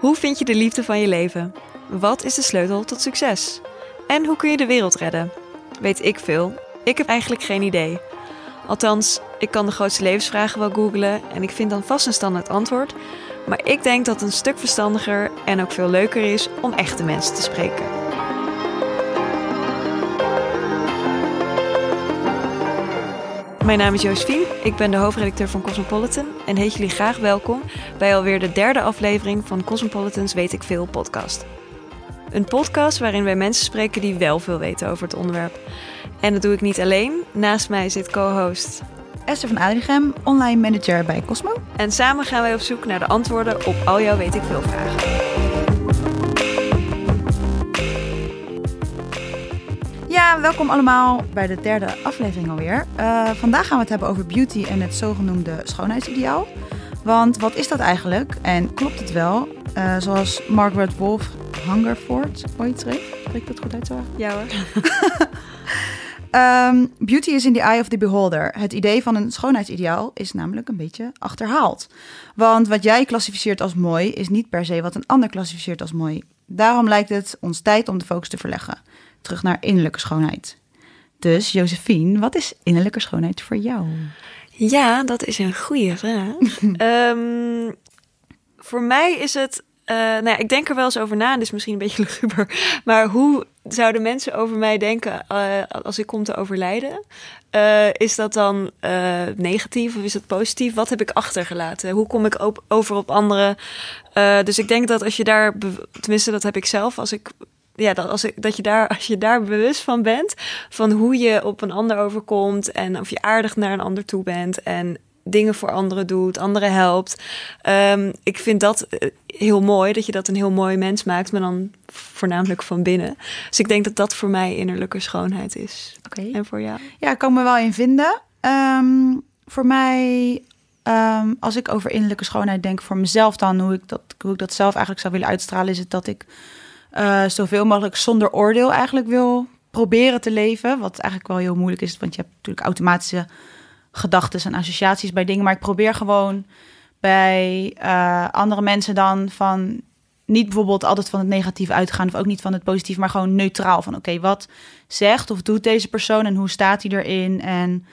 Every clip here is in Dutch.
Hoe vind je de liefde van je leven? Wat is de sleutel tot succes? En hoe kun je de wereld redden? Weet ik veel. Ik heb eigenlijk geen idee. Althans, ik kan de grootste levensvragen wel googlen en ik vind dan vast een standaard antwoord. Maar ik denk dat het een stuk verstandiger en ook veel leuker is om echte mensen te spreken. Mijn naam is Josephine, ik ben de hoofdredacteur van Cosmopolitan en heet jullie graag welkom bij alweer de derde aflevering van Cosmopolitan's Weet ik Veel podcast. Een podcast waarin wij mensen spreken die wel veel weten over het onderwerp. En dat doe ik niet alleen. Naast mij zit co-host Esther van Adrichem, online manager bij Cosmo. En samen gaan wij op zoek naar de antwoorden op al jouw weet ik veel vragen. Ja, welkom allemaal bij de derde aflevering alweer. Uh, vandaag gaan we het hebben over beauty en het zogenoemde schoonheidsideaal. Want wat is dat eigenlijk en klopt het wel? Uh, zoals Margaret Wolf Hungerford ooit schreef. Spreek ik dat goed uit zo? Ja hoor. Um, beauty is in the eye of the beholder. Het idee van een schoonheidsideaal is namelijk een beetje achterhaald. Want wat jij klassificeert als mooi is niet per se wat een ander klassificeert als mooi. Daarom lijkt het ons tijd om de focus te verleggen. Terug naar innerlijke schoonheid. Dus Josephine, wat is innerlijke schoonheid voor jou? Ja, dat is een goede vraag. um, voor mij is het uh, nou ja, ik denk er wel eens over na, en dit is misschien een beetje luguber. Maar hoe zouden mensen over mij denken uh, als ik kom te overlijden? Uh, is dat dan negatief of is dat positief? Wat heb ik achtergelaten? Hoe kom ik op, over op anderen? dus ik denk dat als je daar, tenminste dat heb ik zelf, als ik ja, dat, als, dat je daar, als je daar bewust van bent, van hoe je op een ander overkomt en of je aardig naar een ander toe bent en dingen voor anderen doet, anderen helpt. Um, ik vind dat eh, heel mooi, dat je dat een heel mooi mens maakt, maar dan voornamelijk van binnen. Dus ik denk dat dat voor mij innerlijke schoonheid is. Oké. En voor jou? Ja, ik kan me wel in vinden. Um, voor mij, um, als ik over innerlijke schoonheid denk voor mezelf, dan hoe ik dat, hoe ik dat zelf eigenlijk zou willen uitstralen, is het dat ik uh, zoveel mogelijk zonder oordeel eigenlijk wil proberen te leven. Wat eigenlijk wel heel moeilijk is, want je hebt natuurlijk automatische gedachten en associaties bij dingen. Maar ik probeer gewoon bij uh, andere mensen dan van niet bijvoorbeeld altijd van het negatief uitgaan of ook niet van het positief, maar gewoon neutraal van oké, wat zegt of doet deze persoon en hoe staat hij erin en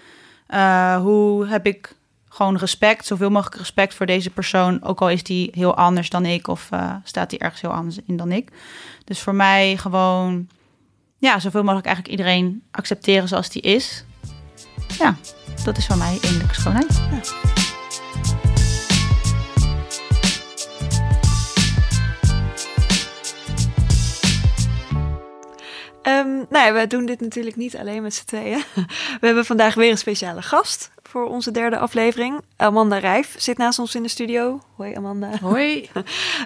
uh, hoe heb ik gewoon respect, zoveel mogelijk respect voor deze persoon, ook al is die heel anders dan ik of uh, staat hij ergens heel anders in dan ik. Dus voor mij gewoon ja, zoveel mogelijk eigenlijk iedereen accepteren zoals die is. Ja, dat is van mij innerlijke schoonheid. Ja. Um, nou ja, we doen dit natuurlijk niet alleen met z'n tweeën. We hebben vandaag weer een speciale gast voor onze derde aflevering. Amanda Rijf zit naast ons in de studio. Hoi Amanda. Hoi.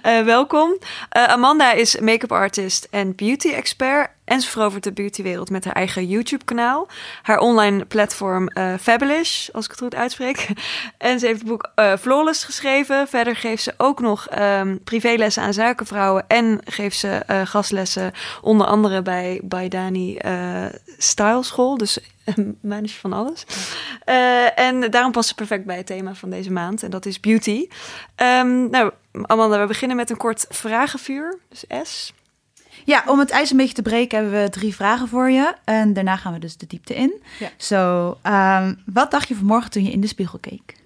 uh, welkom. Uh, Amanda is make-up artist en beauty expert. En ze verovert de beautywereld met haar eigen YouTube-kanaal. Haar online platform uh, Fabulous, als ik het goed uitspreek. en ze heeft het boek uh, Flawless geschreven. Verder geeft ze ook nog um, privélessen aan zakenvrouwen. En geeft ze uh, gastlessen onder andere bij Baidani Style School. Dus manager van alles. en daarom past ze perfect bij het thema van deze maand. En dat is beauty. Um, nou, Amanda, we beginnen met een kort vragenvuur. Dus S. Ja, om het ijs een beetje te breken hebben we drie vragen voor je. En daarna gaan we dus de diepte in. Ja. Zo, um, wat dacht je vanmorgen toen je in de spiegel keek?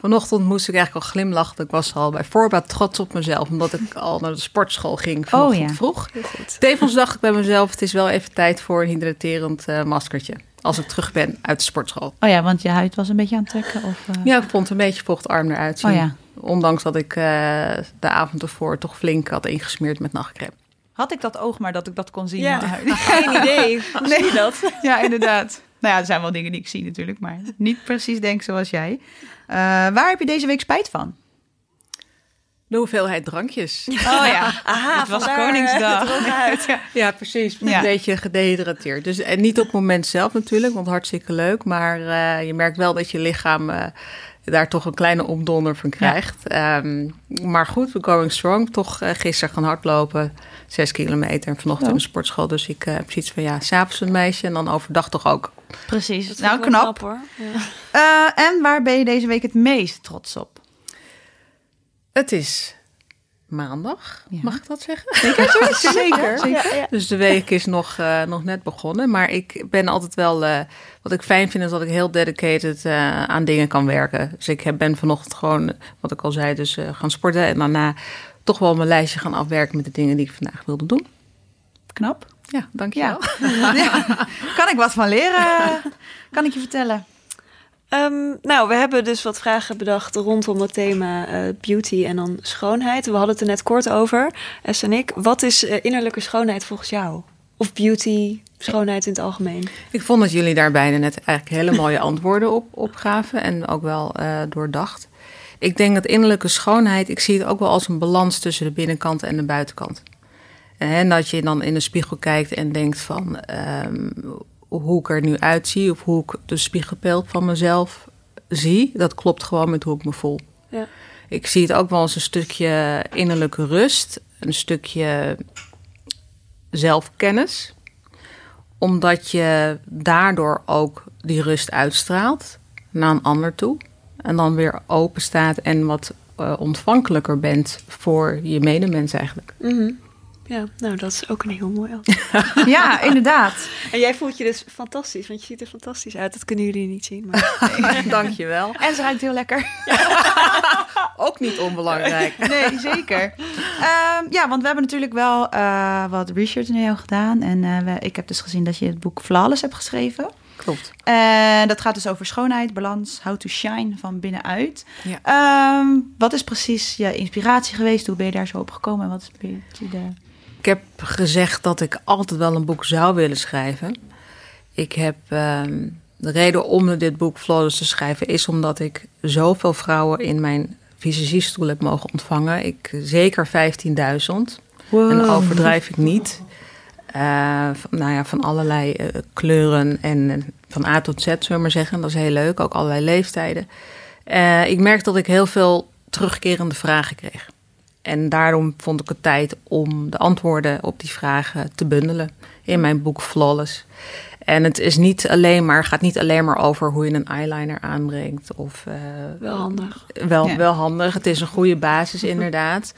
Vanochtend moest ik eigenlijk al glimlachen. Ik was al bij voorbaat trots op mezelf, omdat ik al naar de sportschool ging vanochtend oh, ja. vroeg. Heel goed. Tevens dacht ik bij mezelf, het is wel even tijd voor een hydraterend uh, maskertje. Als ik terug ben uit de sportschool. Oh ja, want je huid was een beetje aan het trekken? Of, uh... Ja, ik vond een beetje vochtarm eruit zien. Oh ja. Ondanks dat ik uh, de avond ervoor toch flink had ingesmeerd met nachtcreme. Had ik dat oog maar dat ik dat kon zien? Ja, geen idee. Nee. zie je dat? Ja, inderdaad. Nou ja, er zijn wel dingen die ik zie natuurlijk, maar niet precies denk zoals jij. Uh, waar heb je deze week spijt van? De hoeveelheid drankjes. Oh ja, Aha, het was Koningsdag. Uit. ja. ja, precies. Een ja. beetje gedehydrateerd. Dus, en niet op het moment zelf natuurlijk, want hartstikke leuk. Maar uh, je merkt wel dat je lichaam... Uh, daar toch een kleine opdonder van krijgt. Ja. Um, maar goed, we going strong. Toch uh, gisteren gaan hardlopen, zes kilometer. En vanochtend oh. in de sportschool. Dus ik uh, heb zoiets van, ja, s'avonds een meisje en dan overdag toch ook. Precies, dat nou knap. knap hoor. Ja. Uh, en waar ben je deze week het meest trots op? Het is maandag. Ja. Mag ik dat zeggen? Zeker, zeker. Ja. Dus de week is nog, eh, nog net begonnen. Maar ik ben altijd wel. eh, wat ik fijn vind is dat ik heel dedicated eh, aan dingen kan werken. Dus ik heb, ben vanochtend gewoon, wat ik al zei, dus gaan sporten. En daarna toch wel mijn lijstje gaan afwerken met de dingen die ik vandaag wilde doen. Knap. Ja, dankjewel. Ja. Kan ik wat van leren? Kan ik je vertellen? Ehm, nou, we hebben dus wat vragen bedacht rondom het thema eh, beauty en dan schoonheid. We hadden het er net kort over, Es en ik. Wat is eh, innerlijke schoonheid volgens jou? Of beauty, schoonheid in het algemeen? Ik vond dat jullie daar bijna net eigenlijk hele mooie antwoorden op, op gaven. En ook wel eh, doordacht. Ik denk dat innerlijke schoonheid, ik zie het ook wel als een balans tussen de binnenkant en de buitenkant. En dat je dan in de spiegel kijkt en denkt van ehm, hoe ik er nu uitzie of hoe ik de spiegelbeeld van mezelf zie, dat klopt gewoon met hoe ik me voel. Ja. Ik zie het ook wel als een stukje innerlijke rust, een stukje zelfkennis, omdat je daardoor ook die rust uitstraalt naar een ander toe en dan weer open staat en wat eh, ontvankelijker bent voor je medemens eigenlijk. Mhm. Ja, nou, dat is ook een heel mooi antwoord. Ja, inderdaad. En jij voelt je dus fantastisch, want je ziet er fantastisch uit. Dat kunnen jullie niet zien, maar... Dankjewel. En ze ruikt heel lekker. Ook niet onbelangrijk. Nee, zeker. Ehm, ja, want we hebben natuurlijk wel eh, wat research naar jou gedaan. En eh, we, ik heb dus gezien dat je het boek Flawless hebt geschreven. Klopt. En dat gaat dus over schoonheid, balans, how to shine van binnenuit. Ja. Ehm, wat is precies je inspiratie geweest? Hoe ben je daar zo op gekomen? En wat is een beetje de... Ik heb gezegd dat ik altijd wel een boek zou willen schrijven. Ik heb ehm, de reden om dit boek Flawless te schrijven is omdat ik zoveel vrouwen in mijn visagiestoel heb mogen ontvangen. Ik zeker 15.000. En overdrijf ik niet. Eh, van, nou ja, van allerlei eh, kleuren en van A tot Z, zullen we maar zeggen. Dat is heel leuk, ook allerlei leeftijden. Eh, ik merk dat ik heel veel terugkerende vragen kreeg. En daarom vond ik het tijd om de antwoorden op die vragen te bundelen in mijn boek Flawless. En het is niet alleen maar, gaat niet alleen maar over hoe je een eyeliner aanbrengt. Of, eh, Wel handig. wel, Ja. wel handig. Het is een goede basis, inderdaad.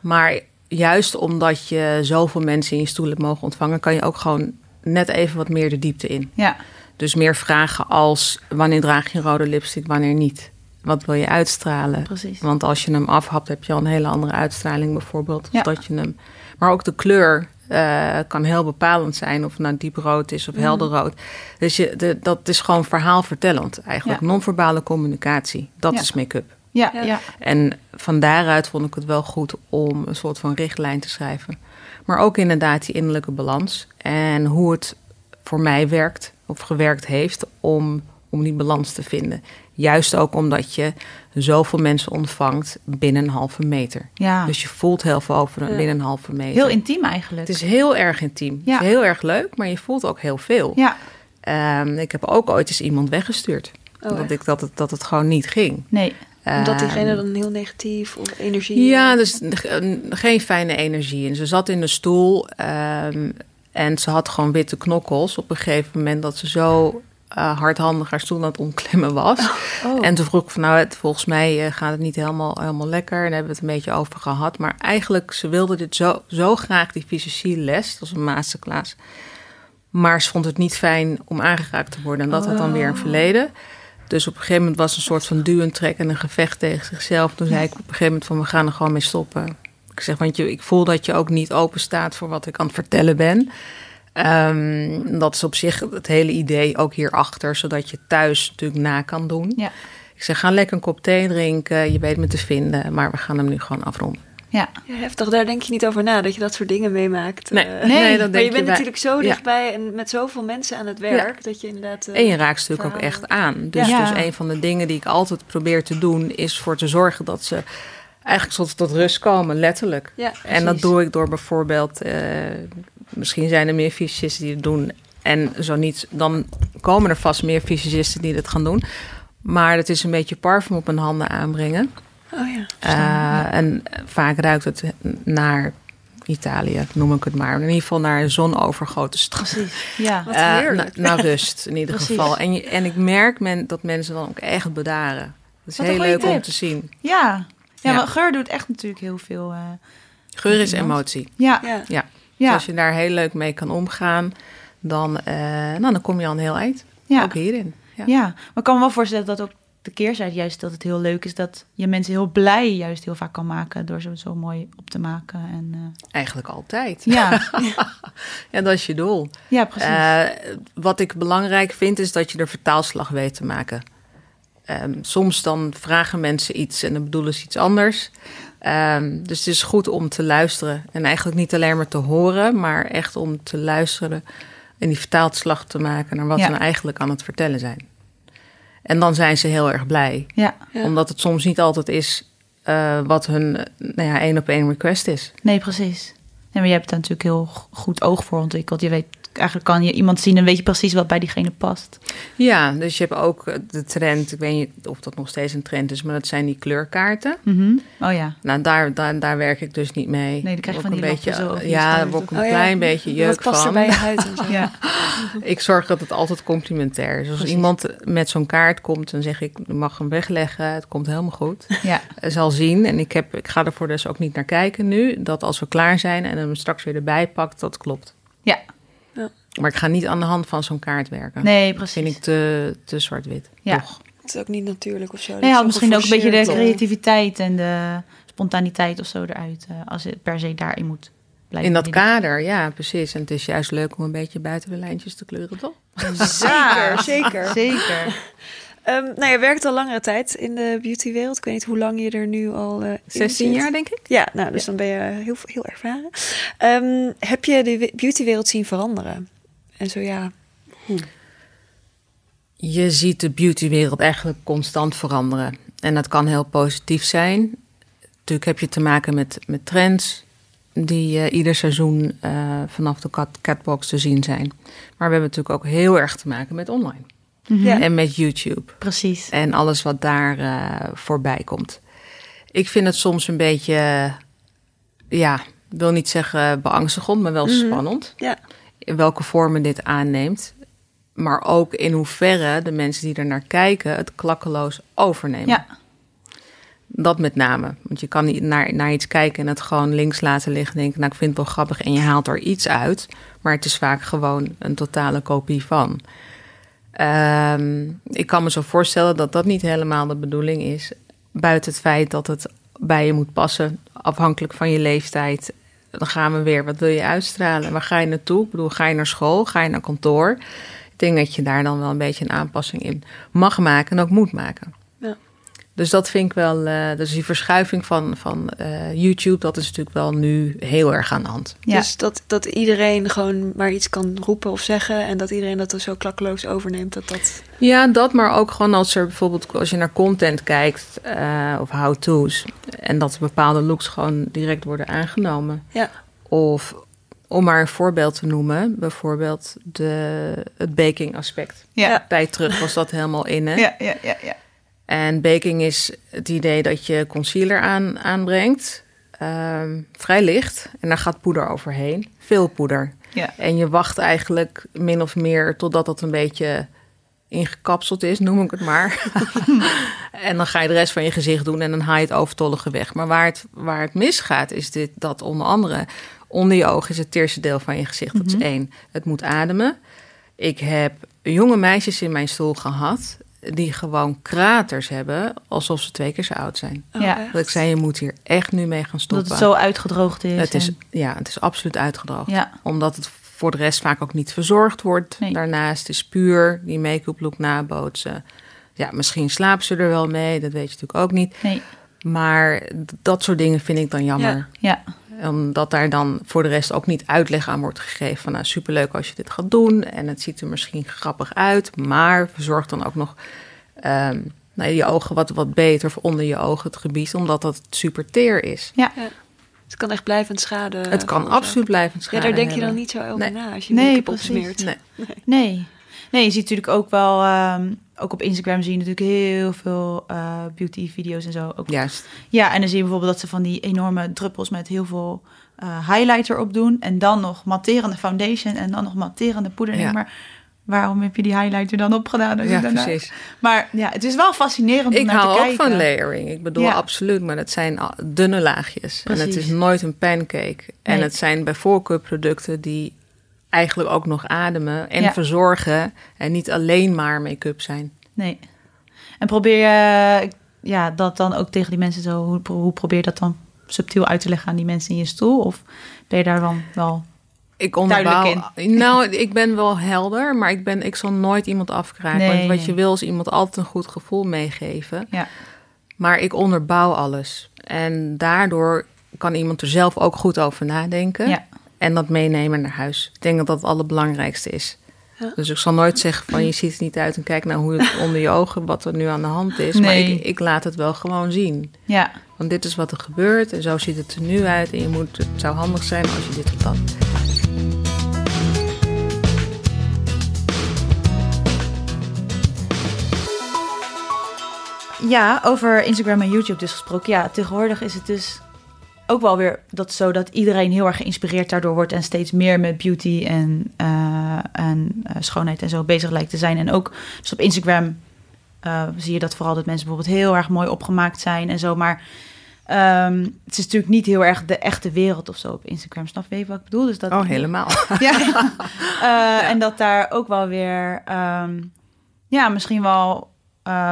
Maar juist omdat je zoveel mensen in je stoel hebt mogen ontvangen, kan je ook gewoon net even wat meer de diepte in. Ja, Dus meer vragen als: wanneer draag je een rode lipstick, wanneer niet? Wat wil je uitstralen? precies. Want als je hem afhapt, heb je al een hele andere uitstraling, bijvoorbeeld. Ja. Dat je hem... Maar ook de kleur eh, kan heel bepalend zijn, of het nou diep rood is of Mhm. helder rood. Dus je, de, dat is gewoon verhaalvertellend, eigenlijk. Ja. Non-verbale communicatie, dat Ja. is make-up. Ja. ja. En van daaruit vond ik het wel goed om een soort van richtlijn te schrijven. Maar ook inderdaad die innerlijke balans. En hoe het voor mij werkt of gewerkt heeft om, om die balans te vinden. Juist ook omdat je zoveel mensen ontvangt binnen een halve meter. ja. Dus je voelt heel veel over Ja. binnen een halve meter. Heel intiem eigenlijk. het is heel erg intiem. Ja. Het is heel erg leuk, maar je voelt ook heel veel. Ja, Ehm, ik heb ook ooit eens iemand weggestuurd. Oh, dat, echt? ik, dat, het, dat het gewoon niet ging. nee. Omdat diegene Ehm, dan heel negatief of energie... Ja, dus ge- geen fijne energie. En ze zat in de stoel ehm, en ze had gewoon witte knokkels. Op een gegeven moment dat ze zo eh, hardhandig haar stoel aan het was. Oh. En toen vroeg ik van nou, het, volgens mij eh, gaat het niet helemaal, helemaal lekker. En daar hebben we het een beetje over gehad. Maar eigenlijk, ze wilde dit zo, zo graag, die fysiologie-les. Dat was een masterclass. Maar ze vond het niet fijn om aangeraakt te worden. En dat had dan weer een verleden. Dus op een gegeven moment was een soort van duw en trek en een gevecht tegen zichzelf. Toen zei ik op een gegeven moment van we gaan er gewoon mee stoppen. Ik zeg, want je, ik voel dat je ook niet open staat voor wat ik aan het vertellen ben. Ehm, dat is op zich het hele idee ook hierachter, zodat je thuis natuurlijk na kan doen. Ja. Ik zeg, ga lekker een kop thee drinken, je weet me te vinden, maar we gaan hem nu gewoon afronden. Ja. Ja, heftig. Daar denk je niet over na, dat je dat soort dingen meemaakt. Nee, Eh, nee, dat maar denk je bent bij- natuurlijk zo Ja. dichtbij en met zoveel mensen aan het werk, dat je inderdaad... eh, En je raakt ze natuurlijk ook echt aan. Dus, Ja. dus een van de dingen die ik altijd probeer te doen, is voor te zorgen dat ze eigenlijk tot, tot rust komen, letterlijk. Ja, En dat doe ik door bijvoorbeeld, eh, misschien zijn er meer fysicisten die het doen. En zo niet, dan komen er vast meer fysicisten die dit gaan doen. Maar het is een beetje parfum op hun handen aanbrengen. Oh ja. Eh, en vaak ruikt het naar Italië, noem ik het maar. In ieder geval naar zonovergoten strand. Precies. Ja. Wat heerlijk. na- naar rust in ieder Precies. geval. En, je, en ik merk men, dat mensen dan ook echt bedaren. Dat is Wat een heel leuk om te zien. Ja. Ja, geur doet echt natuurlijk heel veel. eh, Geur is Iemand? emotie. ja, Ja. Ja. Dus ja, als je daar heel leuk mee kan omgaan, dan, eh, nou, dan kom je al een heel eind. ja, Ook hierin. Ja. ja. Maar ik kan me wel voorstellen dat ook de keerzijde juist dat het heel leuk is dat je mensen heel blij juist heel vaak kan maken door ze zo mooi op te maken. En, eh, Eigenlijk altijd. ja, En dat is je doel. ja, precies. Eh, wat ik belangrijk vind, is dat je er vertaalslag weet te maken. Ehm, soms dan vragen mensen iets en dan bedoelen ze iets anders. Ehm, dus het is goed om te luisteren. En eigenlijk niet alleen maar te horen, maar echt om te luisteren en die vertaalslag te maken naar wat Ja. ze nou eigenlijk aan het vertellen zijn. En dan zijn ze heel erg blij. ja, Ja. Omdat het soms niet altijd is eh, wat hun nou ja, één op één request is. nee, precies. Nee, maar je hebt daar natuurlijk heel goed oog voor ontwikkeld. Je weet, eigenlijk kan je iemand zien en weet je precies wat bij diegene past. Ja, dus je hebt ook eh, de trend, ik weet niet of dat nog steeds een trend is, maar dat zijn die kleurkaarten. Mhm. Oh ja, Nou, daar, daar, daar werk ik dus niet mee. Nee, dan krijg je van die een beetje, zo Ja, daar word ik een Oh ja. klein beetje Wat jeuk past er van. bij je huid en zo. ja. Ik zorg dat het altijd complementair is. Als Precies. iemand met zo'n kaart komt, dan zeg ik, je mag hem wegleggen. Het komt helemaal goed. ja. Hij zal zien, en ik, heb, ik ga ervoor dus ook niet naar kijken nu, dat als we klaar zijn en hem straks weer erbij pakt, dat klopt. Ja. Maar ik ga niet aan de hand van zo'n kaart werken. Nee, Dat vind precies. ik te, te zwart-wit. Ja. Toch? Het is ook niet natuurlijk of zo. Nee, misschien ook een beetje de eh, creativiteit en de spontaniteit of zo eruit. eh, als je per se daarin moet blijven. In dat kader, ja, precies. En het is juist leuk om een beetje buiten de lijntjes te kleuren, toch? Zeker, zeker. Zeker. Ehm, nou, je werkt al langere tijd in de beautywereld. Ik weet niet hoe lang je er nu al eh in 16 zit. jaar, denk ik. Ja, nou, dus dan ben je heel, heel ervaren. Ehm, heb je de we- beautywereld zien veranderen? En zo ja, Je ziet de beautywereld eigenlijk constant veranderen. En dat kan heel positief zijn. Natuurlijk heb je te maken met, met trends die eh, ieder seizoen eh, vanaf de cat, catbox te zien zijn. Maar we hebben natuurlijk ook heel erg te maken met online. Mhm. Ja. En met YouTube. Precies. En alles wat daar eh, voorbij komt. Ik vind het soms een beetje, ja, ik wil niet zeggen beangstigend, maar wel Mhm. spannend. ja, In welke vormen dit aanneemt. Maar ook in hoeverre de mensen die er naar kijken het klakkeloos overnemen. Ja. Dat met name. Want je kan niet naar, naar iets kijken en het gewoon links laten liggen. En denken, nou ik vind het wel grappig en je haalt er iets uit. Maar het is vaak gewoon een totale kopie van. Ehm, ik kan me zo voorstellen dat dat niet helemaal de bedoeling is. Buiten het feit dat het bij je moet passen, afhankelijk van je leeftijd. Dan gaan we weer, wat wil je uitstralen? Waar ga je naartoe? Ik bedoel, ga je naar school? Ga je naar kantoor? Ik denk dat je daar dan wel een beetje een aanpassing in mag maken en ook moet maken. Dus dat vind ik wel, eh, dus die verschuiving van, van eh, YouTube, dat is natuurlijk wel nu heel erg aan de hand. Ja. Dus dat, dat iedereen gewoon maar iets kan roepen of zeggen... en dat iedereen dat er zo klakkeloos overneemt. Dat dat... Ja, dat, maar ook gewoon als er bijvoorbeeld als je naar content kijkt eh, of how-to's en dat bepaalde looks gewoon direct worden aangenomen. Ja. Of om maar een voorbeeld te noemen, bijvoorbeeld de, het baking aspect. Ja. Ja. Tijd terug was dat helemaal in. Hè? Ja, ja, ja, ja. En baking is het idee dat je concealer aan, aanbrengt, ehm, vrij licht, en daar gaat poeder overheen. Veel poeder. Ja. En je wacht eigenlijk min of meer totdat dat een beetje ingekapseld is, noem ik het maar. en dan ga je de rest van je gezicht doen en dan haal je het overtollige weg. Maar waar het, waar het misgaat is dit, dat onder andere onder je ogen is het eerste deel van je gezicht. Dat is één. Het moet ademen. Ik heb jonge meisjes in mijn stoel gehad die gewoon kraters hebben alsof ze twee keer zo oud zijn. Oh, Ja. echt? Dat ik zei, je moet hier echt nu mee gaan Dat stoppen. het zo uitgedroogd is. Het is, ja, het is absoluut uitgedroogd. Ja. Omdat het voor de rest vaak ook niet verzorgd wordt. Nee. Daarnaast is puur die make-up look nabootsen. Ja, misschien slapen ze er wel mee. Dat weet je natuurlijk ook niet. Nee. Maar dat soort dingen vind ik dan jammer. Ja. Omdat daar dan voor de rest ook niet uitleg aan wordt gegeven. Van nou, superleuk als je dit gaat doen. En het ziet er misschien grappig uit. Maar verzorg dan ook nog ehm nou, je ogen wat, wat beter. Of onder je ogen het gebied. Omdat dat super teer is. Het kan echt blijvend schade het kan absoluut blijven Ja, schade daar denk je dan niet zo over Nee. na als je Nee, make-up precies. opsmeert. Nee. Nee. Nee, je ziet natuurlijk ook wel... ehm, ook op Instagram zie je natuurlijk heel veel eh, beauty-video's en zo. Ook Juist. Ja, en dan zie je bijvoorbeeld dat ze van die enorme druppels met heel veel eh, highlighter op doen. En dan nog matterende foundation en dan nog matterende poeder. Ja. Maar waarom heb je die highlighter dan opgedaan? als Ja, daarna- precies. Maar ja, het is wel fascinerend om Ik naar hou te ook kijken. van layering. Ik bedoel, Ja. absoluut. Maar dat zijn dunne laagjes. En het is nooit een pancake. En het zijn bij voorkeur producten die eigenlijk ook nog ademen en Ja. verzorgen. En niet alleen maar make-up zijn. Nee. En probeer je ja, dat dan ook tegen die mensen zo... Hoe, hoe probeer je dat dan subtiel uit te leggen aan die mensen in je stoel? Of ben je daar dan wel... Ik onderbouw. Nou, ik ben wel helder, maar ik, ben, ik zal nooit iemand afkraken. Nee, want wat nee. je wil is iemand altijd een goed gevoel meegeven. Ja, Maar ik onderbouw alles. En daardoor kan iemand er zelf ook goed over nadenken. ja. En dat meenemen naar huis. Ik denk dat dat het allerbelangrijkste is. Ja. Dus ik zal nooit zeggen van je ziet er niet uit en kijk naar hoe het onder je ogen, wat er nu aan de hand is. Maar Nee. ik, ik laat het wel gewoon zien. ja. Want dit is wat er gebeurt en zo ziet het er nu uit. En je moet, het zou handig zijn als je dit of dat. Ja, over Instagram en YouTube dus gesproken. Ja, tegenwoordig is het dus ook wel weer dat zo dat iedereen heel erg geïnspireerd daardoor wordt en steeds meer met beauty en, eh, en eh, schoonheid en zo bezig lijkt te zijn. En ook dus op Instagram eh, zie je dat vooral dat mensen bijvoorbeeld heel erg mooi opgemaakt zijn en zo. Maar ehm, het is natuurlijk niet heel erg de echte wereld of zo op Instagram. Snap je wat ik bedoel? Dus dat, Oh, helemaal. ja. En dat daar ook wel weer, ehm, ja, misschien wel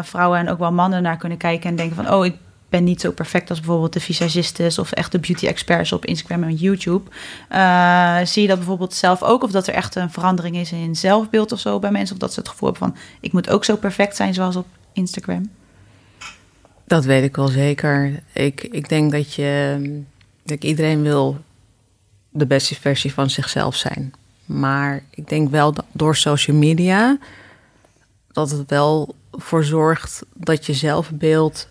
vrouwen en ook wel mannen naar kunnen kijken en denken van, oh, ik ben niet zo perfect als bijvoorbeeld de visagistes of echte beauty experts op Instagram en YouTube. Eh, zie je dat bijvoorbeeld zelf ook, of dat er echt een verandering is in zelfbeeld of zo bij mensen, of dat ze het gevoel hebben van, ik moet ook zo perfect zijn zoals op Instagram. Dat weet ik wel zeker. Ik, ik denk dat je. Dat iedereen wil de beste versie van zichzelf zijn. Maar ik denk wel dat door social media. dat het wel voor zorgt dat je zelfbeeld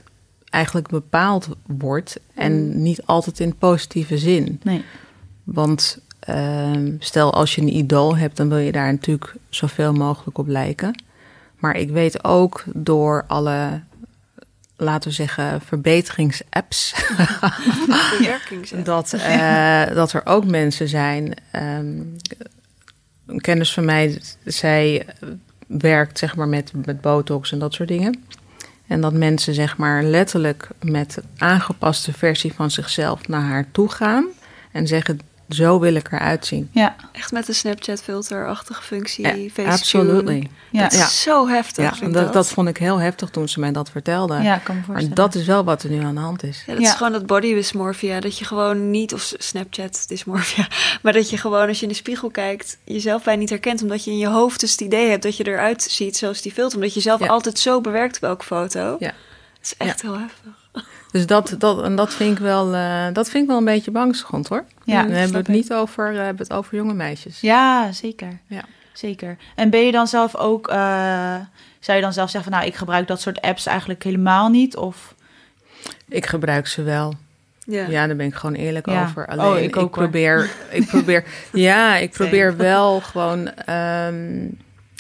eigenlijk bepaald wordt. En niet altijd in positieve zin. Nee. Want ehm, stel als je een idool hebt, dan wil je daar natuurlijk zoveel mogelijk op lijken. Maar ik weet ook door alle, laten we zeggen, verbeteringsapps, dat, eh, dat er ook mensen zijn. ehm, een kennis van mij, zij werkt zeg maar met, met botox en dat soort dingen. En dat mensen zeg maar letterlijk met aangepaste versie van zichzelf naar haar toe gaan en zeggen: Zo wil ik eruit zien. Ja, Echt met de Snapchat-filterachtige functie. Ja, absolutely. ja, Dat is Ja. zo heftig. Ja, en dat, dat vond ik heel heftig toen ze mij dat vertelde. ja, kan me maar voorstellen. dat is wel wat er nu aan de hand is. Ja, dat Ja. is gewoon dat body dysmorphia. Dat je gewoon niet, of Snapchat dysmorphia, maar dat je gewoon als je in de spiegel kijkt, jezelf bijna niet herkent. Omdat je in je hoofd dus het idee hebt dat je eruit ziet zoals die filter. Omdat je zelf Ja. altijd zo bewerkt bij elke foto. Ja. Dat is echt heel heftig. Dus dat, dat, en dat, vind ik wel, eh, dat vind ik wel een beetje beangstigend hoor. Ja, Dan hebben we snap het niet over, eh, hebben het over jonge meisjes. Ja, zeker. Ja. Zeker. En ben je dan zelf ook, eh, zou je dan zelf zeggen van nou, ik gebruik dat soort apps eigenlijk helemaal niet? Of Ik gebruik ze wel. Ja. Ja, daar ben ik gewoon eerlijk Ja. over. Oh, Alleen ik ook, probeer, ik probeer, ja, ik probeer wel gewoon ehm,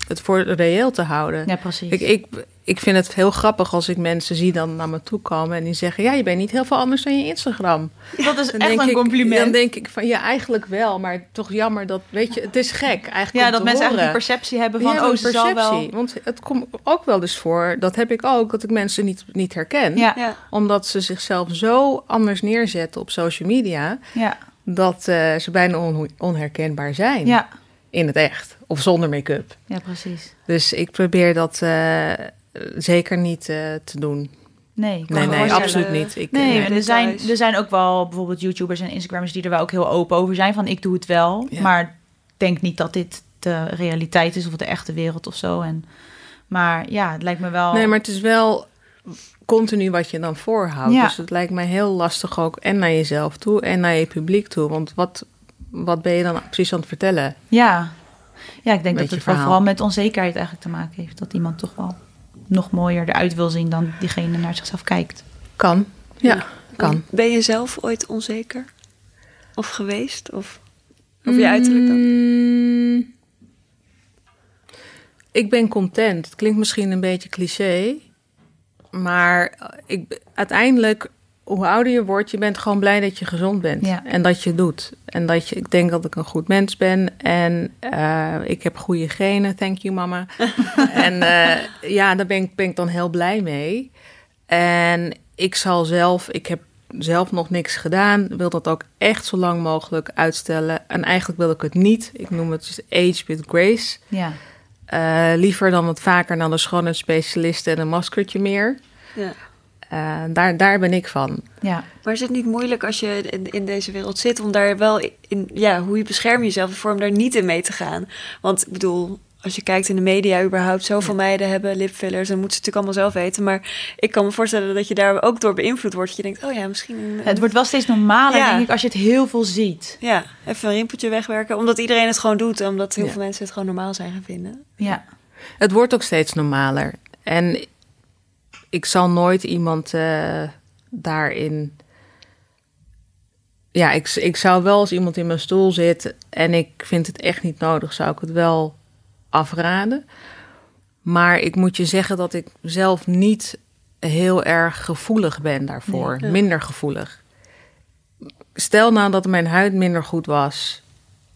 het voor reëel te houden. ja, precies. Ik, ik, ik vind het heel grappig als ik mensen zie dan naar me toe komen en die zeggen: Ja, je bent niet heel veel anders dan je Instagram. dat is Dan echt een ik- compliment. Dan denk ik van ja, eigenlijk wel, maar toch jammer dat, weet je, het is gek eigenlijk. ja, om dat te mensen horen. eigenlijk die perceptie hebben van Ja, oh, zal wel. Want het komt ook wel eens voor, dat heb ik ook, dat ik mensen niet, niet herken. Ja, Ja. Omdat ze zichzelf zo anders neerzetten op social media, ja, dat eh, ze bijna on- onherkenbaar zijn ja, in het echt. Of zonder make-up. ja, precies. Dus ik probeer dat eh, zeker niet eh, te doen. Nee, Nee, nee, absoluut niet. Ik, Nee, nee. en er zijn, er zijn ook wel bijvoorbeeld YouTubers en Instagrammers die er wel ook heel open over zijn. Van ik doe het wel, Ja. maar ik denk niet dat dit de realiteit is of de echte wereld of zo. En, maar ja, het lijkt me wel. Nee, maar het is wel continu wat je dan voorhoudt. Ja. Dus het lijkt mij heel lastig ook en naar jezelf toe en naar je publiek toe. Want wat, wat ben je dan precies aan het vertellen? Ja, ja ik denk Met dat het vooral met onzekerheid eigenlijk te maken heeft. Dat iemand toch wel nog mooier eruit wil zien dan diegene naar zichzelf kijkt. Kan. Ja, Ja. kan. Ben je zelf ooit onzeker? Of geweest? Of over je uiterlijk dan? Mm, Ik ben content. Het klinkt misschien een beetje cliché. Maar ik, uiteindelijk hoe ouder je wordt, je bent gewoon blij dat je gezond bent. Ja. En dat je doet. En dat je, ik denk dat ik een goed mens ben. En eh, ik heb goede genen. Thank you, mama. en eh, ja, daar ben ik, ben ik dan heel blij mee. En ik zal zelf, ik heb zelf nog niks gedaan. Wil dat ook echt zo lang mogelijk uitstellen. En eigenlijk wil ik het niet. Ik noem het dus age with grace. Ja. Eh, liever dan wat vaker naar de schoonheidsspecialist en een maskertje meer. Ja. Eh, daar, daar ben ik van. Ja. Maar is het niet moeilijk als je in, in deze wereld zit om daar wel in, ja, hoe je bescherm jezelf ervoor om daar niet in mee te gaan? Want ik bedoel, als je kijkt in de media überhaupt, zoveel meiden hebben lipfillers en moeten ze natuurlijk allemaal zelf weten. Maar ik kan me voorstellen dat je daar ook door beïnvloed wordt. Dat je denkt, oh ja, misschien. Het wordt wel steeds normaler, Ja. denk ik, als je het heel veel ziet. Ja, even een rimpeltje wegwerken. Omdat iedereen het gewoon doet. Omdat heel Ja. veel mensen het gewoon normaal zijn gaan vinden. Ja. Het wordt ook steeds normaler. En ik zal nooit iemand eh, daarin. Ja, ik, ik zou wel als iemand in mijn stoel zit en ik vind het echt niet nodig, zou ik het wel afraden. Maar ik moet je zeggen dat ik zelf niet heel erg gevoelig ben daarvoor. Nee. Minder gevoelig. Stel nou dat mijn huid minder goed was.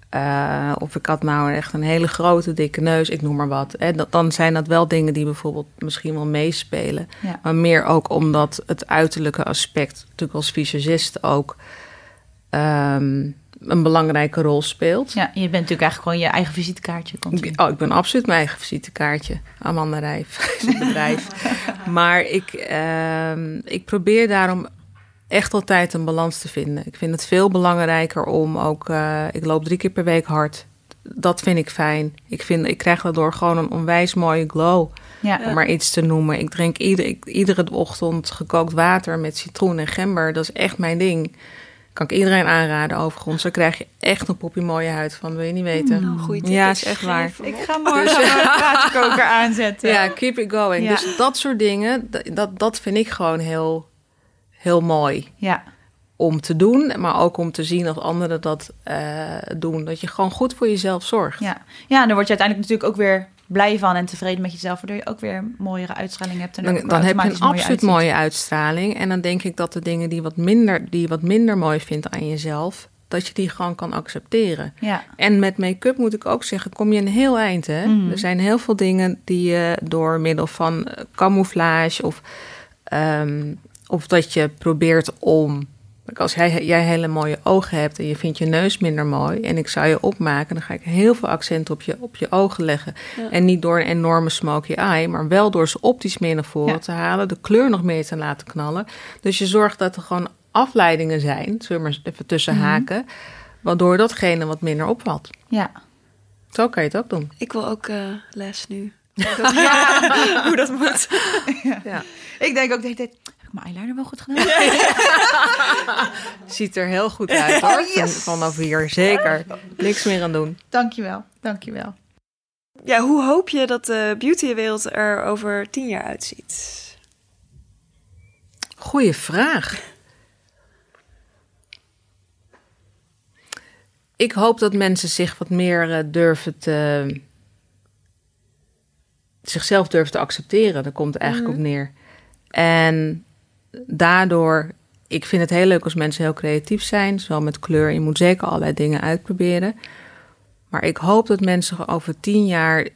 Eh, of ik had nou echt een hele grote, dikke neus, ik noem maar wat. Hè, dat, dan zijn dat wel dingen die bijvoorbeeld misschien wel meespelen. Ja. Maar meer ook omdat het uiterlijke aspect, natuurlijk als visagist ook, ehm, een belangrijke rol speelt. ja, je bent natuurlijk eigenlijk gewoon je eigen visitekaartje. continu. Oh, ik ben absoluut mijn eigen visitekaartje. Amanda Rijf is bedrijf. maar ik, ehm, ik probeer daarom echt altijd een balans te vinden. Ik vind het veel belangrijker om ook... eh, ik loop drie keer per week hard. Dat vind ik fijn. Ik, vind, ik krijg daardoor gewoon een onwijs mooie glow. Ja. Om maar iets te noemen. Ik drink ieder, ik- iedere ochtend gekookt water met citroen en gember. Dat is echt mijn ding. Kan ik iedereen aanraden overigens. Zo krijg je echt een poppie mooie huid van. Wil je niet weten. Nou, tip. Ja, is echt waar. Ik ga morgen een waterkoker aanzetten. Ja, keep it going. Ja. Dus dat soort dingen, dat, dat vind ik gewoon heel, heel mooi Ja. om te doen. Maar ook om te zien als anderen dat eh, doen. Dat je gewoon goed voor jezelf zorgt. Ja. ja, en dan word je uiteindelijk natuurlijk ook weer blij van en tevreden met jezelf, waardoor je ook weer mooiere uitstraling hebt. En Dan, dan heb je een absoluut mooie uitstraling. En dan denk ik dat de dingen die, wat minder, die je wat minder mooi vindt aan jezelf... dat je die gewoon kan accepteren. Ja, En met make-up moet ik ook zeggen, kom je een heel eind. Hè? Mhm. Er zijn heel veel dingen die je door middel van eh, camouflage of, ehm, of dat je probeert om. Als jij, jij hele mooie ogen hebt en je vindt je neus minder mooi en ik zou je opmaken, dan ga ik heel veel accent op je, op je ogen leggen. Ja. En niet door een enorme smoky eye, maar wel door ze optisch meer naar voren Ja. te halen, de kleur nog meer te laten knallen. Dus je zorgt dat er gewoon afleidingen zijn, zullen we maar even tussen Mhm. haken, waardoor datgene wat minder opvalt. ja. Zo kan je het ook doen. Ik wil ook eh, les nu. Ja, hoe dat moet. Ja. Ik denk ook, de hele tijd, ik mijn eyeliner wel goed gedaan? Ziet er heel goed uit hoor. Oh, yes. Van- Vanaf hier, zeker. Niks meer aan doen. Dankjewel, dankjewel. Ja, hoe hoop je dat de beautywereld er over tien jaar uitziet? Goeie vraag. Ik hoop dat mensen zich wat meer eh, durven te. zichzelf durven te accepteren. Daar komt het eigenlijk op neer. En daardoor. Ik vind het heel leuk als mensen heel creatief zijn, zowel met kleur. Je moet zeker allerlei dingen uitproberen. Maar ik hoop dat mensen over tien jaar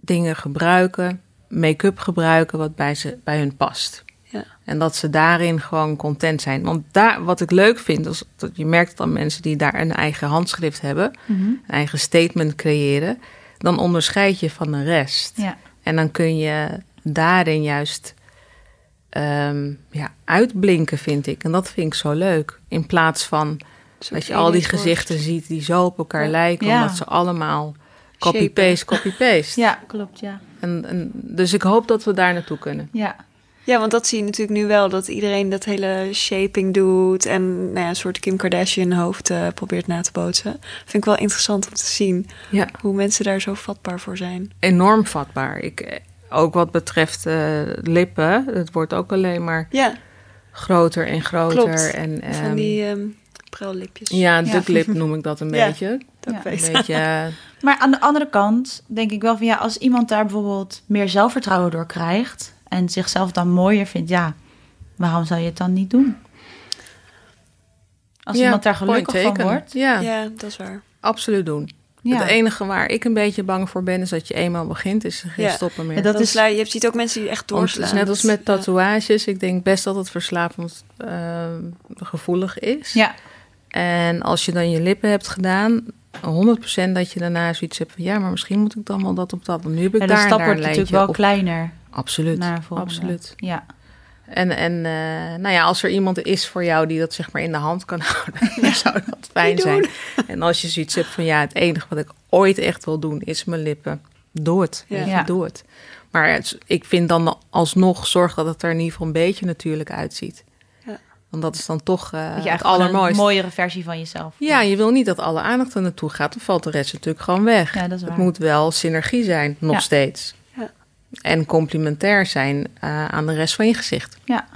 dingen gebruiken, make-up gebruiken wat bij, ze, bij hun past. Ja. En dat ze daarin gewoon content zijn. Want daar, wat ik leuk vind, is dat je merkt dat mensen die daar een eigen handschrift hebben, Mhm. een eigen statement creëren, dan onderscheid je van de rest. Ja, En dan kun je daarin juist ehm, ja, uitblinken, vind ik. En dat vind ik zo leuk. In plaats van dat je al die gezichten ziet die zo op elkaar Ja. lijken, Ja. omdat ze allemaal copy-paste, copy-paste. ja klopt, ja. En, en, dus ik hoop dat we daar naartoe kunnen. Ja, Ja, want dat zie je natuurlijk nu wel, dat iedereen dat hele shaping doet en nou ja, een soort Kim Kardashian hoofd eh, probeert na te bootsen. Vind ik wel interessant om te zien Ja. hoe mensen daar zo vatbaar voor zijn. enorm vatbaar. Ik, ook wat betreft eh, lippen, het wordt ook alleen maar Ja, groter en groter. Klopt. En, van ehm, die ehm prellipjes. ja, Ja. ducklip noem ik dat een Ja. beetje. dat Ja. Een beetje Maar aan de andere kant denk ik wel van ja, als iemand daar bijvoorbeeld meer zelfvertrouwen door krijgt en zichzelf dan mooier vindt, ja, waarom zou je het dan niet doen? Als Ja, iemand daar gelukkig van wordt. Ja, Ja, dat is waar. absoluut doen. Ja. Het enige waar ik een beetje bang voor ben, is dat je eenmaal begint, is er geen Ja. stoppen meer. Ja, dat Dat is-. Je ziet ook mensen die echt doorslaan. is net als met tatoeages. Ik denk best dat het verslavend eh, gevoelig is. Ja, En als je dan je lippen hebt gedaan, 100% dat je daarna zoiets hebt van... ja, maar misschien moet ik dan wel dat op dat. Want nu heb ik ja daar de en stap wordt natuurlijk wel op. kleiner. Absoluut, absoluut. Ja. En, en eh, nou ja, als er iemand is voor jou die dat zeg maar in de hand kan houden, dan zou dat fijn zijn. En als je zoiets hebt van ja, het enige wat ik ooit echt wil doen is mijn lippen. Doe het, Ja. Ja. doe het. Maar het- ik vind dan alsnog zorg dat het er in ieder geval een beetje natuurlijk uitziet. Ja. Want dat is dan toch eh, Dat je het eigenlijk gewoon een mooiere versie van jezelf. Ja, je wil niet dat alle aandacht er naartoe gaat. Dan valt de rest natuurlijk gewoon weg. Ja, dat is het moet wel synergie zijn, nog Ja. steeds. En complementair zijn eh, aan de rest van je gezicht. Ja,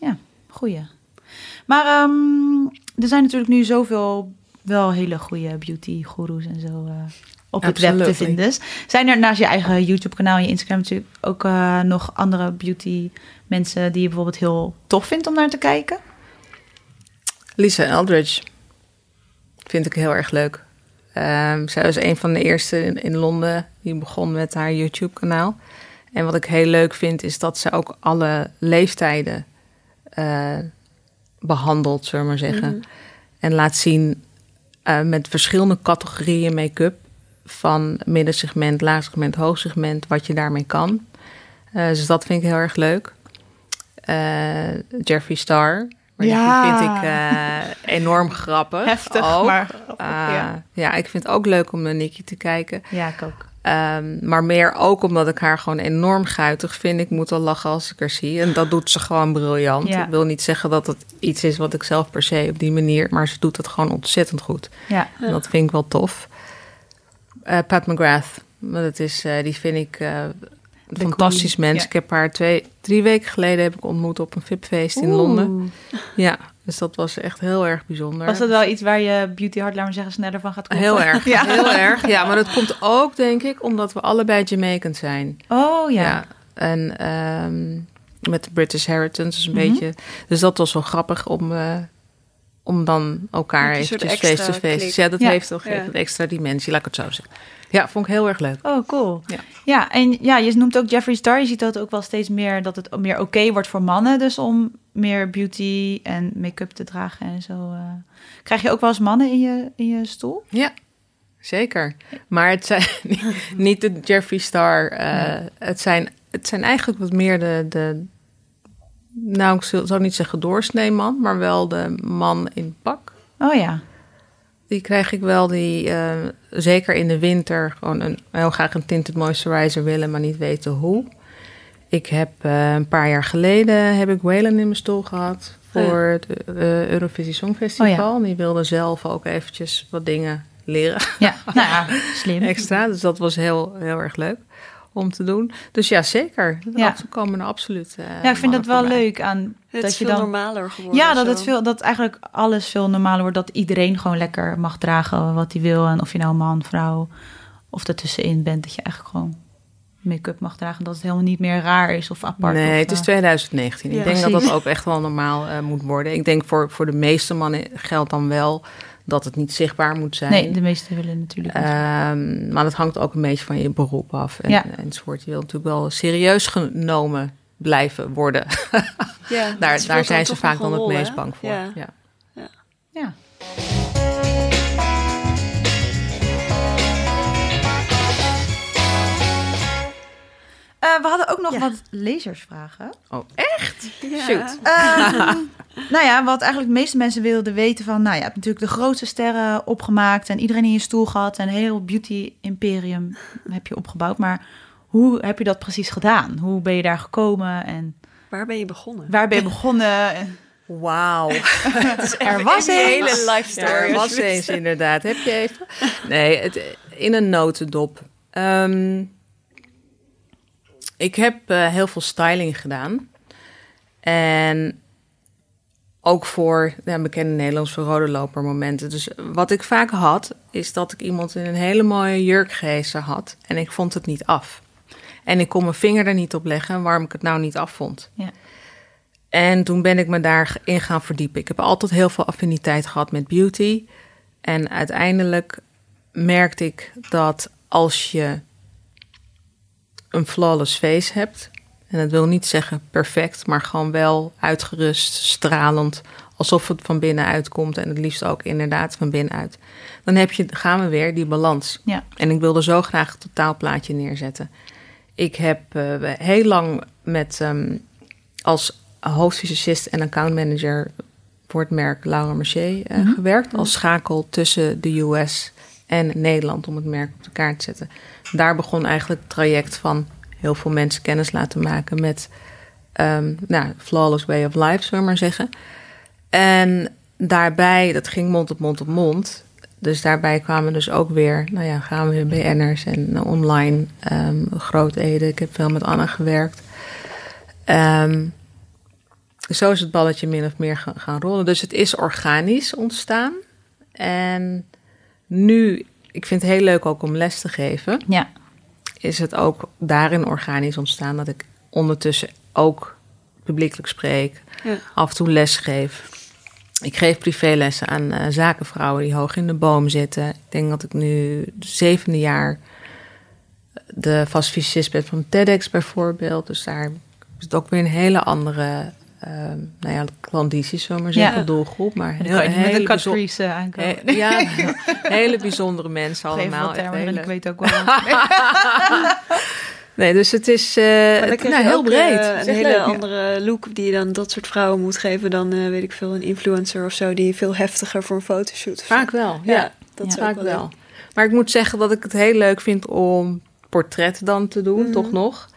ja goeie. Maar ehm, er zijn natuurlijk nu zoveel wel hele goede beauty-goeroes en zo eh, op het web te vinden. Zijn er naast je eigen YouTube-kanaal en je Instagram natuurlijk ook eh, nog andere beauty-mensen die je bijvoorbeeld heel tof vindt om naar te kijken? Lisa Eldridge vind ik heel erg leuk. Ehm, zij was een van de eerste in, in Londen die begon met haar YouTube-kanaal. En wat ik heel leuk vind, is dat ze ook alle leeftijden eh, behandelt, zullen we maar zeggen. Mhm. En laat zien eh, met verschillende categorieën make-up. Van middensegment, laagsegment, hoogsegment, wat je daarmee kan. Eh, dus dat vind ik heel erg leuk. Jeffree Star. Maar Ja. Die vind ik eh, enorm grappig. Heftig, ook. maar Ah, ja. ja. ik vind het ook leuk om naar Nikki te kijken. Ja, ik ook. Ehm, maar meer ook omdat ik haar gewoon enorm guitig vind. Ik moet al lachen als ik haar zie. En dat doet ze gewoon briljant. Ja. Ik wil niet zeggen dat het iets is wat ik zelf per se op die manier... maar ze doet het gewoon ontzettend goed. Ja, En dat vind ik wel tof. Eh, Pat McGrath. Dat is, eh, die vind ik eh, fantastisch mens. ja. Ik heb haar twee, drie weken geleden heb ik ontmoet op een VIP-feest in Londen. Ja, dus dat was echt heel erg bijzonder. Was dat wel iets waar je beauty hart, laat maar zeggen, sneller van gaat kloppen? Heel erg, Ja. heel erg. Ja, maar dat komt ook, denk ik, omdat we allebei Jamaicans zijn. Oh ja. Ja. En ehm, met de British Heritage, dus een Mhm. beetje. Dus dat was wel grappig om, eh, om dan elkaar eventjes face-to-face. Ja, dat Ja. heeft toch een extra dimensie, laat ik het zo zeggen. Ja, vond ik heel erg leuk. Oh, cool. Ja. Ja. en ja, je noemt ook Jeffree Star. Je ziet dat ook wel steeds meer, dat het meer oké wordt voor mannen. Dus om meer beauty en make-up te dragen en zo. eh. Krijg je ook wel eens mannen in je, in je stoel? Ja, zeker. Maar het zijn niet de Jeffree Star. eh, het, zijn, het zijn eigenlijk wat meer de, de nou, ik zou zou niet zeggen doorsnee man, maar wel de man in pak. Oh ja. Die krijg ik wel, die eh, zeker in de winter gewoon een, heel graag een tinted moisturizer willen, maar niet weten hoe. Ik heb eh, een paar jaar geleden heb ik Waylon in mijn stoel gehad voor het eh, Eurovisie Songfestival. Oh Die wilde zelf ook eventjes wat dingen leren Ja, nou ja, slim. extra. Dus dat was heel, heel erg leuk om te doen. Dus ja, zeker. Ja. Ja. komen er absoluut. eh, Ja, ik vind dat wel voorbij. leuk aan Het dat is je veel dan. normaler geworden. Ja, dat zo. het veel, dat eigenlijk alles veel normaler wordt. Dat iedereen gewoon lekker mag dragen wat hij wil. En of je nou man, vrouw of ertussenin bent, dat je eigenlijk gewoon make-up mag dragen. Dat het helemaal niet meer raar is of apart. Nee, of, het is eh, 2019. Ja, ik denk dat precies. dat ook echt wel normaal eh, moet worden. Ik denk voor, voor de meeste mannen geldt dan wel dat het niet zichtbaar moet zijn. Nee, de meesten willen natuurlijk niet. Ehm, maar dat hangt ook een beetje van je beroep af. En, Ja. enzovoort. Je wilt natuurlijk wel serieus genomen blijven worden. Ja, daar daar zijn ze vaak dan het meest hè? bang voor. Ja. Ja. ja. Eh, we hadden ook nog Ja. wat lezersvragen. Oh, echt? Ja. Shoot. Ehm, nou ja, wat eigenlijk de meeste mensen wilden weten van... Nou, je hebt natuurlijk de grootste sterren opgemaakt... en iedereen in je stoel gehad... en een heel beauty-imperium heb je opgebouwd. Maar hoe heb je dat precies gedaan? Hoe ben je daar gekomen en Waar ben je begonnen? waar ben je begonnen? En Wauw. Er was een hele life Ja, story. er was eens inderdaad. Heb je even? Nee, het, in een notendop. Ehm, ik heb eh, heel veel styling gedaan. En ook voor ja, bekende Nederlandse rode loper momenten. Dus wat ik vaak had, is dat ik iemand in een hele mooie jurk gehezen had. En ik vond het niet af. En ik kon mijn vinger er niet op leggen waarom ik het nou niet af vond. Ja. En toen ben ik me daarin gaan verdiepen. Ik heb altijd heel veel affiniteit gehad met beauty. En uiteindelijk merkte ik dat als je een flawless face hebt, en dat wil niet zeggen perfect, maar gewoon wel uitgerust, stralend, alsof het van binnenuit komt en het liefst ook inderdaad van binnenuit. Dan heb je, gaan we weer, die balans. Ja. En ik wilde zo graag een totaalplaatje neerzetten. Ik heb uh, heel lang met um, als hoofdfysicist en accountmanager voor het merk Laura Mercier uh, mm -hmm. gewerkt. Als schakel tussen de US en Nederland om het merk op de kaart te zetten. Daar begon eigenlijk het traject van heel veel mensen kennis laten maken met um, nou, flawless way of life, zullen we maar zeggen. En daarbij, dat ging mond op mond op mond. Dus daarbij kwamen dus ook weer, nou ja, gaan we weer BN'ers en online um, groot Ede. Ik heb veel met Anna gewerkt. Um, zo is het balletje min of meer gaan rollen. Dus het is organisch ontstaan. En nu, ik vind het heel leuk ook om les te geven. Ja. Is het ook daarin organisch ontstaan dat ik ondertussen ook publiekelijk spreek. Ja. Af en toe les geef. Ik geef privélessen aan uh, zakenvrouwen die hoog in de boom zitten. Ik denk dat ik nu de zevende jaar de vastfysicist ben van TEDx bijvoorbeeld. Dus daar is het ook weer een hele andere uh, nou ja, klanditie, zullen maar zeggen, Ja. doelgroep. Maar En heel, dan kan je niet met hele bijzo- crease uh, aankomen. he- ja, hele bijzondere mensen allemaal. termen, hele- ik weet ook wel. Nee, dus het is eh, nou, heel breed. eh, een hele leuk, ja. andere look die je dan dat soort vrouwen moet geven dan, eh, weet ik veel, een influencer of zo die veel heftiger voor een fotoshoot. Vaak wel, ja. Ja, dat is Vaak wel. wel. Maar ik moet zeggen dat ik het heel leuk vind om portret dan te doen, Mhm. toch nog.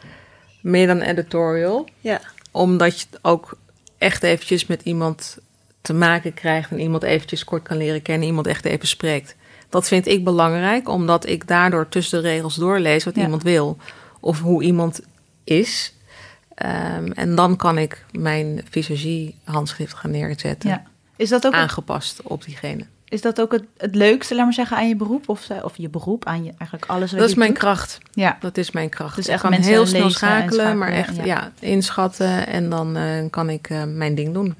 Meer dan editorial. Ja, Omdat je ook echt eventjes met iemand te maken krijgt... en iemand eventjes kort kan leren kennen, iemand echt even spreekt. Dat vind ik belangrijk, omdat ik daardoor tussen de regels doorlees... wat Ja. iemand wil of hoe iemand is. Ehm, en dan kan ik mijn visagie-handschrift gaan neerzetten... ja. Is dat ook, aangepast op diegene. Is dat ook het, het leukste, laat maar zeggen, aan je beroep? Of, ze- of je beroep, aan je, eigenlijk alles wat Dat je is mijn doet? kracht. Ja, Dat is mijn kracht. Dus ik kan mensen heel snel schakelen, maar echt ja. ja. inschatten en dan eh, kan ik eh, mijn ding doen.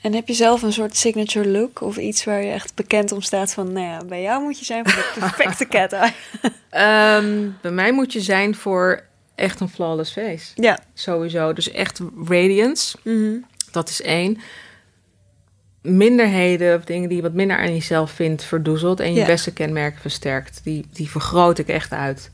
en heb je zelf een soort signature look of iets waar je echt bekend om staat van, nou ja, bij jou moet je zijn voor de perfecte cat eye. Ehm, bij mij moet je zijn voor echt een flawless face. Ja. Sowieso. Dus echt radiance. Mhm. Dat is één. Minderheden of dingen die je wat minder aan jezelf vindt, verdoezelt. En je Ja. beste kenmerken versterkt. Die, die vergroot ik echt uit.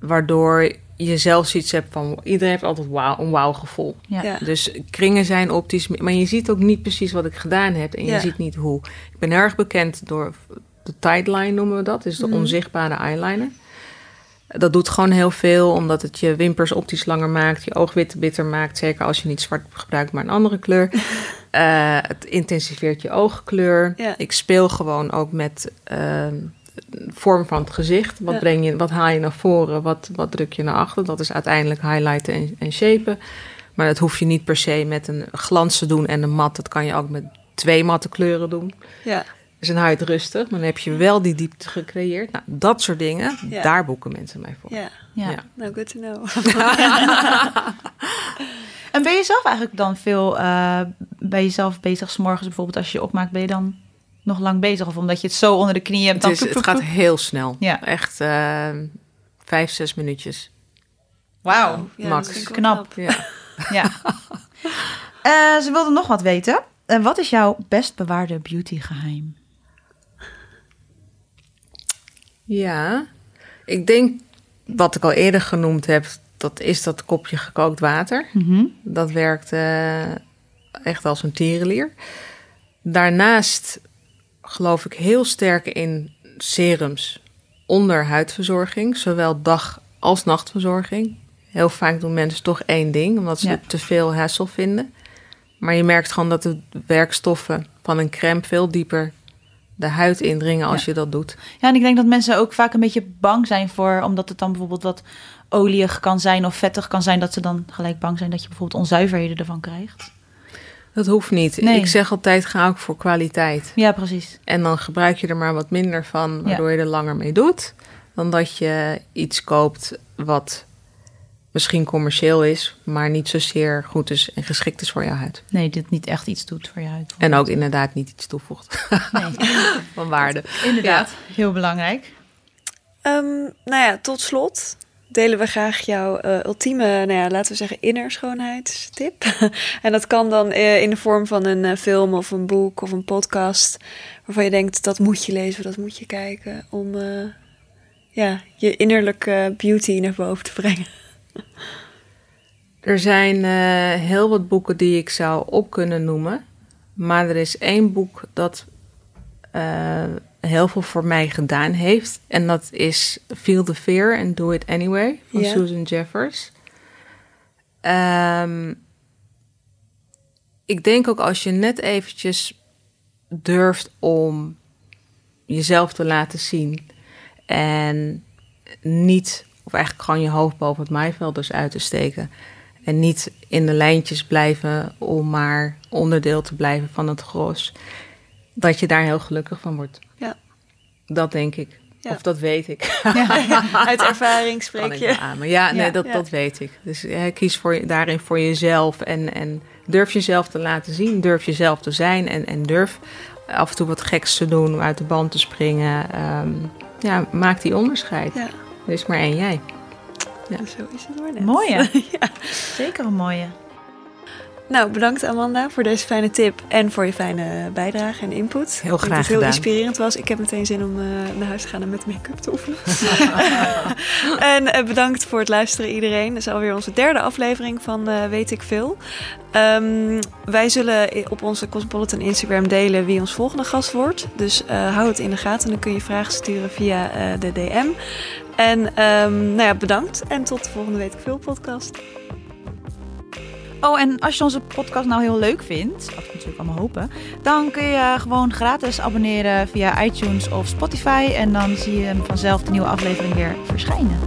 Waardoor je zelf zoiets hebt van... Iedereen heeft altijd wow, een wauw gevoel. ja. Ja. Dus kringen zijn optisch, maar je ziet ook niet precies wat ik gedaan heb en je ziet niet hoe. Ik ben erg bekend door de tideline noemen we dat, dus de Mhm. onzichtbare eyeliner. Dat doet gewoon heel veel, omdat het je wimpers optisch langer maakt, je oogwit bitter maakt, zeker als je niet zwart gebruikt, maar een andere kleur. Eh, het intensiveert je oogkleur. Ja. Ik speel gewoon ook met ehm, vorm van het gezicht. Wat, Ja. breng je, wat haal je naar voren, wat, wat druk je naar achter? Dat is uiteindelijk highlighten en, en shapen. Maar dat hoef je niet per se met een glans te doen en een mat. Dat kan je ook met twee matte kleuren doen. Ja. Dus dan hou je het rustig. Dan heb je wel die diepte gecreëerd. Nou, dat soort dingen, Ja. daar boeken mensen mij voor. ja, Ja. Ja. nou good to know. En ben je zelf eigenlijk dan veel uh, bij jezelf bezig? 's morgens bijvoorbeeld als je je opmaakt, ben je dan nog lang bezig? Of omdat je het zo onder de knie hebt? Het, Dan is, poep, het poep, gaat heel snel. Ja. Echt eh, vijf, zes minuutjes. Wauw. Ja, Max. Knap. Ja. Ja. Eh, ze wilde nog wat weten. En wat is jouw best bewaarde beautygeheim? Ja, ik denk wat ik al eerder genoemd heb, dat is dat kopje gekookt water. Mhm. Dat werkt echt als een tierenlier. Daarnaast geloof ik heel sterk in serums onder huidverzorging, zowel dag- als nachtverzorging. Heel vaak doen mensen toch één ding, omdat ze Ja. te veel hassel vinden. Maar je merkt gewoon dat de werkstoffen van een crème veel dieper de huid indringen als Ja. je dat doet. Ja, en ik denk dat mensen ook vaak een beetje bang zijn voor, omdat het dan bijvoorbeeld wat olieig kan zijn of vettig kan zijn, dat ze dan gelijk bang zijn dat je bijvoorbeeld onzuiverheden ervan krijgt. Dat hoeft niet. Nee. Ik zeg altijd, ga ook voor kwaliteit. Ja, precies. En dan gebruik je er maar wat minder van, waardoor je er langer mee doet. Dan dat je iets koopt wat misschien commercieel is, maar niet zozeer goed is en geschikt is voor jouw huid. Nee, dit niet echt iets doet voor je huid. En ook inderdaad niet iets toevoegt Nee, van waarde. inderdaad. Heel belangrijk. Ehm, nou ja, tot slot delen we graag jouw eh, ultieme, nou ja, laten we zeggen, innerschoonheidstip. en dat kan dan eh, in de vorm van een eh, film of een boek of een podcast, waarvan je denkt dat moet je lezen, dat moet je kijken, om ja, je innerlijke beauty naar boven te brengen. Er zijn heel wat boeken die ik zou op kunnen noemen. Maar er is één boek dat heel veel voor mij gedaan heeft. En dat is Feel the Fear and Do It Anyway van. Susan Jeffers. Ehm, ik denk ook als je net eventjes durft om jezelf te laten zien. En niet, of eigenlijk gewoon je hoofd boven het maaiveld dus uit te steken. En niet in de lijntjes blijven om maar onderdeel te blijven van het gros. Dat je daar heel gelukkig van wordt. Ja. Dat denk ik. Ja. Of dat weet ik. Uit ervaring Kan spreek ik je. beamen. Ja, nee, Ja. dat, Ja. dat weet ik. Dus kies voor, je- daarin voor jezelf. En, en durf jezelf te laten zien. Durf jezelf te zijn. En, en durf af en toe wat geks te doen. Uit de band te springen. Ehm, ja, maak die onderscheid. Ja. Er is maar één jij. Ja. Zo is het net. Mooie. Zeker een mooie. Nou, bedankt Amanda voor deze fijne tip en voor je fijne bijdrage en input. Heel graag dat het heel gedaan. inspirerend was. Ik heb meteen zin om eh, naar huis te gaan en met make-up te oefenen. en eh, bedankt voor het luisteren iedereen. Dit is alweer onze derde aflevering van eh, Weet ik Veel. Ehm, wij zullen op onze Cosmopolitan Instagram delen wie ons volgende gast wordt. Dus hou het in de gaten. Dan kun je vragen sturen via de DM. En ehm, nou ja, bedankt. En tot de volgende Weet ik Veel podcast. Oh, en als je onze podcast nou heel leuk vindt, wat we natuurlijk allemaal hopen, dan kun je gewoon gratis abonneren via iTunes of Spotify. En dan zie je vanzelf de nieuwe aflevering weer verschijnen.